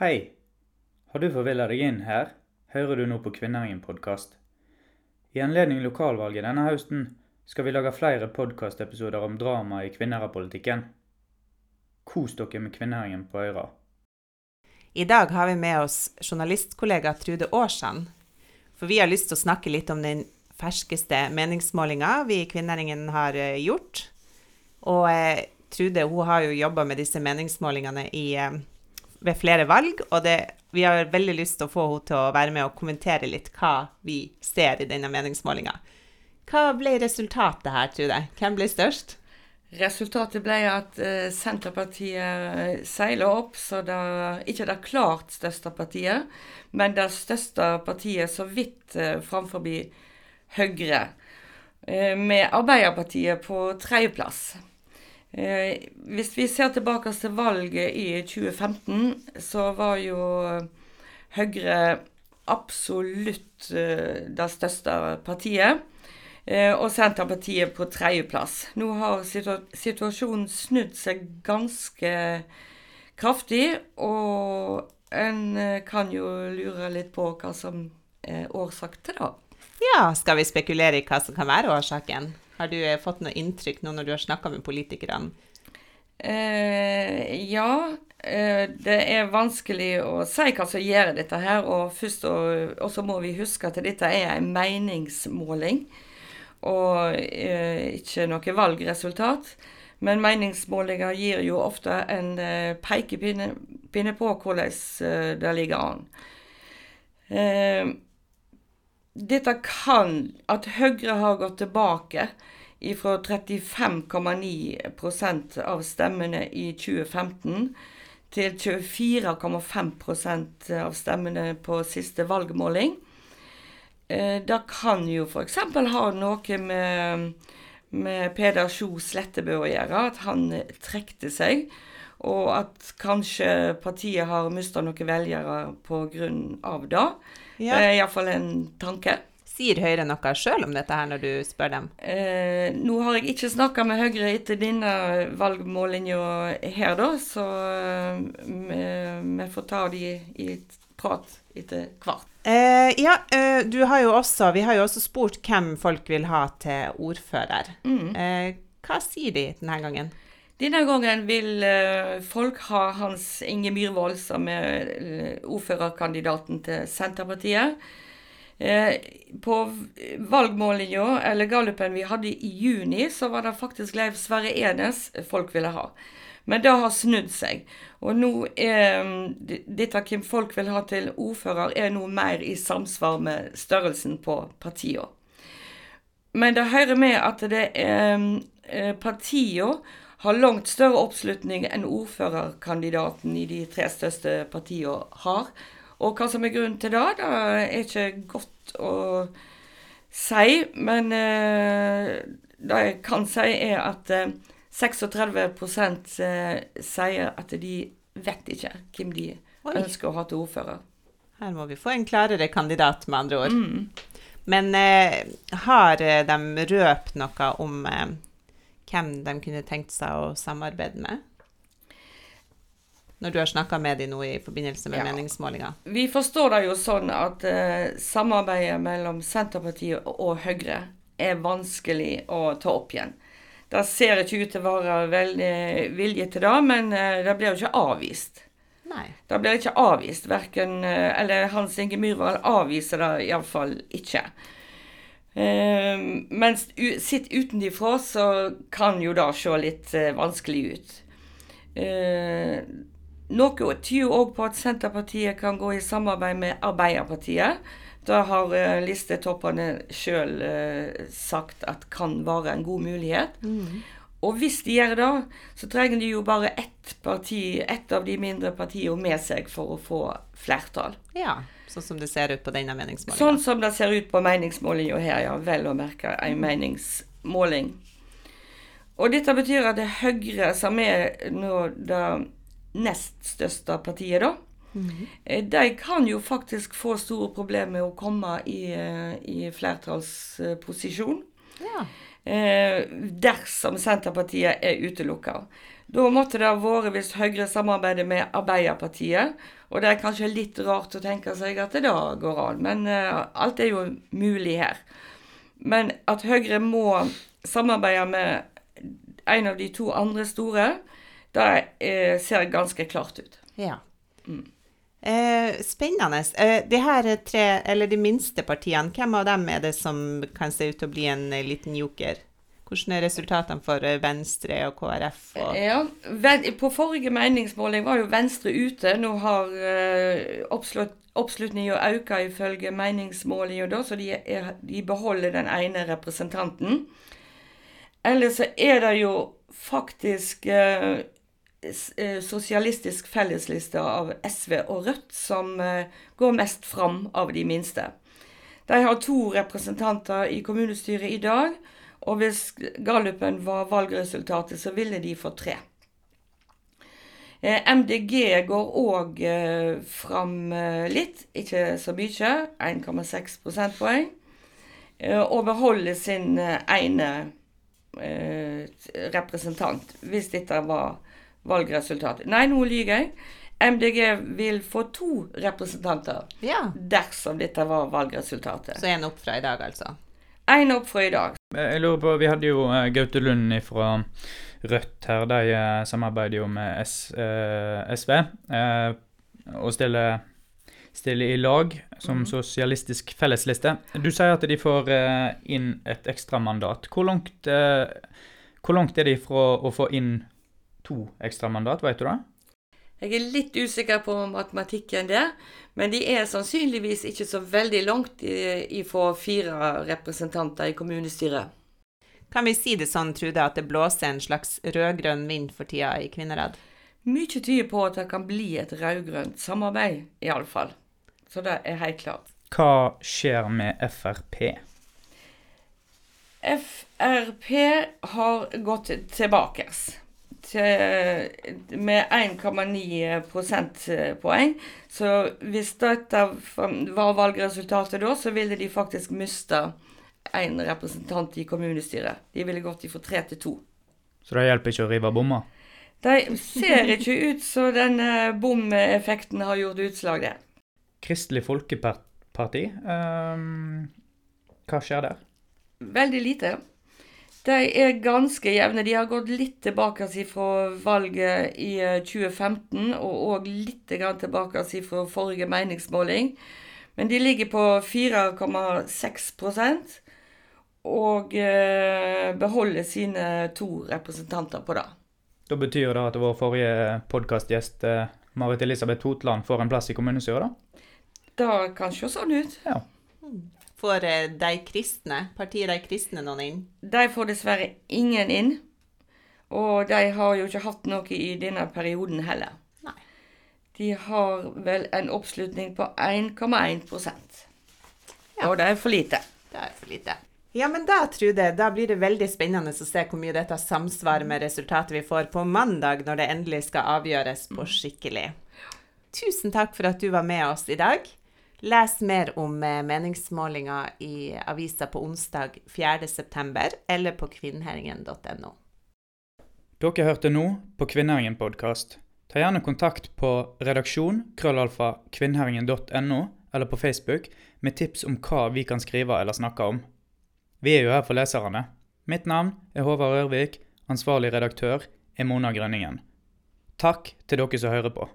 Hei! Har du forvilla deg inn her, hører du nå på Kvinneringen podkast. I anledning lokalvalget denne høsten skal vi lage flere podkastepisoder om drama i kvinnerapolitikken. Kos dere med Kvinneringen på Øyra. I dag har vi med oss journalistkollega Trude Aarsand. For vi har lyst til å snakke litt om den ferskeste meningsmålinga vi i Kvinneringen har eh, gjort. Og eh, Trude hun har jo jobba med disse meningsmålingene i, eh, ved flere valg, og det, vi har veldig lyst til å få henne til å være med og kommentere litt hva vi ser i denne meningsmålinga. Hva ble resultatet her, Trude? Hvem ble størst? Resultatet ble at eh, Senterpartiet seiler opp, så det ikke det klart største partiet, men det største partiet så vidt eh, framfor Høyre, eh, med Arbeiderpartiet på tredjeplass. Eh, hvis vi ser tilbake til valget i 2015, så var jo Høyre absolutt eh, det største partiet. Eh, og Senterpartiet på tredjeplass. Nå har situasjonen snudd seg ganske kraftig, og en eh, kan jo lure litt på hva som er årsak til det. Ja, skal vi spekulere i hva som kan være årsaken? Har du eh, fått noe inntrykk nå når du har snakka med politikerne? Eh, ja, eh, det er vanskelig å si hva som gjør dette her. Og så må vi huske at dette er en meningsmåling og eh, ikke noe valgresultat. Men meningsmålinger gir jo ofte en pekepinne på hvordan det ligger an. Dette kan At Høyre har gått tilbake fra 35,9 av stemmene i 2015 til 24,5 av stemmene på siste valgmåling. Eh, det kan jo f.eks. ha noe med, med Peder Sjo Slettebø å gjøre, at han trekte seg. Og at kanskje partiet har mista noen velgere pga. det. Ja. Det er iallfall en tanke. Sier Høyre noe sjøl om dette her når du spør dem? Eh, nå har jeg ikke snakka med Høyre etter denne valgmålinga her, da, så eh, vi får ta de i et prat etter hvert. Eh, ja, eh, du har jo også, vi har jo også spurt hvem folk vil ha til ordfører. Mm. Eh, hva sier de denne gangen? Denne gangen vil eh, folk ha Hans Inge Myhrvold, som er ordførerkandidaten til Senterpartiet. Eh, på valgmålinga, eller gallupen vi hadde i juni, så var det faktisk Leif Sverre Enes folk ville ha. Men det har snudd seg. Og nå er dette hvem folk vil ha til ordfører, er nå mer i samsvar med størrelsen på partiene. Men det hører med at det er eh, partiene har langt større oppslutning enn ordførerkandidaten i de tre største partiene har. Og hva som er grunnen til det, det er ikke godt å si. Men eh, det jeg kan si, er at eh, 36 eh, sier at de vet ikke hvem de Oi. ønsker å ha til ordfører. Her må vi få en klarere kandidat, med andre ord. Mm. Men eh, har eh, de røpt noe om eh, hvem de kunne tenkt seg å samarbeide med? når du har snakka med dem nå i forbindelse med ja. meningsmålinga? Vi forstår det jo sånn at uh, samarbeidet mellom Senterpartiet og Høyre er vanskelig å ta opp igjen. Det ser ikke ut til å være veldig vilje til det, men uh, det blir jo ikke avvist. Nei. Det blir ikke avvist. Verken, uh, eller Hans Inge Myhrvold avviser det iallfall ikke. Uh, mens sitt utenfra så kan jo det se litt vanskelig ut. Uh, noe tyder òg på at Senterpartiet kan gå i samarbeid med Arbeiderpartiet. Det har uh, listetoppene sjøl uh, eh, sagt at kan være en god mulighet. Mm. Og hvis de gjør det, så trenger de jo bare ett parti, ett av de mindre partiene med seg for å få flertall. Ja, sånn som det ser ut på denne meningsmålinga. Sånn som det ser ut på meningsmålinga her, ja. Vel å merke en meningsmåling. Og dette betyr at det er Høyre som er nå det nest største partiet, da. Mm. De kan jo faktisk få store problemer med å komme i, eh, i flertallsposisjon. Ja. Eh, dersom Senterpartiet er utelukka. Da måtte det ha vært hvis Høyre samarbeider med Arbeiderpartiet. Og det er kanskje litt rart å tenke seg at det da går an, men uh, alt er jo mulig her. Men at Høyre må samarbeide med en av de to andre store, det uh, ser ganske klart ut. Ja. Mm. Eh, spennende. Eh, de her tre, eller de minste partiene, hvem av dem er det som kan se ut til å bli en eh, liten joker? Hvordan er resultatene for eh, Venstre og KrF? Og ja, På forrige meningsmåling var jo Venstre ute. Nå har oppslutningen oppslutninga økt ifølge meningsmålinga, så de, er, de, beholder den ene representanten. Ellers så er det jo faktisk eh, Eh, sosialistisk fellesliste av SV og Rødt som eh, går mest fram av de minste. De har to representanter i kommunestyret i dag, og hvis gallupen var valgresultatet, så ville de få tre. Eh, MDG går òg fram litt, ikke så mye, 1,6 prosentpoeng, og beholder sin ene representant, hvis dette var valgresultatet. Nei, nå lyver jeg. MDG vil få to representanter ja. dersom dette var valgresultatet. Så én opp fra i dag, altså? Én opp fra i dag. Jeg lurer på, Vi hadde jo uh, Gaute Lund fra Rødt her. De uh, samarbeider jo med S, eh, SV og stiller, stiller, i lag som mm. sosialistisk fellesliste. Du sier at de får inn et ekstramandat. Hvor, langt, hvor langt er de fra å få inn to ekstramandat, vet du det? Jeg er litt usikker på matematikken der, men de er sannsynligvis ikke så veldig langt ifra fire representanter i kommunestyret. Kan vi si det sånn, Trude, at det blåser en slags rød-grønn vind for tida i Kvinnerad? Mye tyder på at det kan bli et rød-grønt samarbeid, iallfall. Så det er helt klart. Hva skjer med Frp? Frp har gått tilbake med 1,9 prosentpoeng. Så hvis dette var valgresultatet da, så ville de faktisk miste én representant i kommunestyret. De ville gått fra tre til to. Så det hjelper ikke å rive bommer? Det ser ikke ut så denne bomeffekten har gjort utslag det. Kristelig Folkeparti, um, hva skjer der? Veldig lite. De er ganske jevne. De har gått litt tilbake fra valget i 2015, eh, og òg litt tilbake fra forrige meningsmåling. Men de ligger på 4,6 og eh, beholder sine to representanter på det. Da betyr det at vår forrige podkastgjest eh, Marit Elisabeth Totland får en plass i kommunestyret, da? Det kan se sånn ut. Ja. Får eh, de kristne, partiet De kristne noen inn? De får dessverre ingen inn. Og de har jo ikke hatt noe i denne perioden heller. Nei. De har vel en oppslutning på 1,1% ja. Og det er for lite. Det er for lite. Ja, men da, Trude, da blir det veldig spennende å se hvor mye dette samsvarer med resultatet vi får på mandag, når det endelig skal avgjøres på mm. skikkelig. Tusen takk for at du var med oss i dag. Les mer om eh, meningsmålinga i avisa på onsdag 4.9. eller på kvinnherringen.no. Dere hørte nå på Kvinnherringen podkast. Ta gjerne kontakt på redaksjon krøllalfa kvinnherringen.no eller på Facebook med tips om hva vi kan skrive eller snakke om. Vi er jo her for leserne. Mitt navn er Håvard Ørvik. Ansvarlig redaktør er Mona Grønningen. Takk til dere som hører på.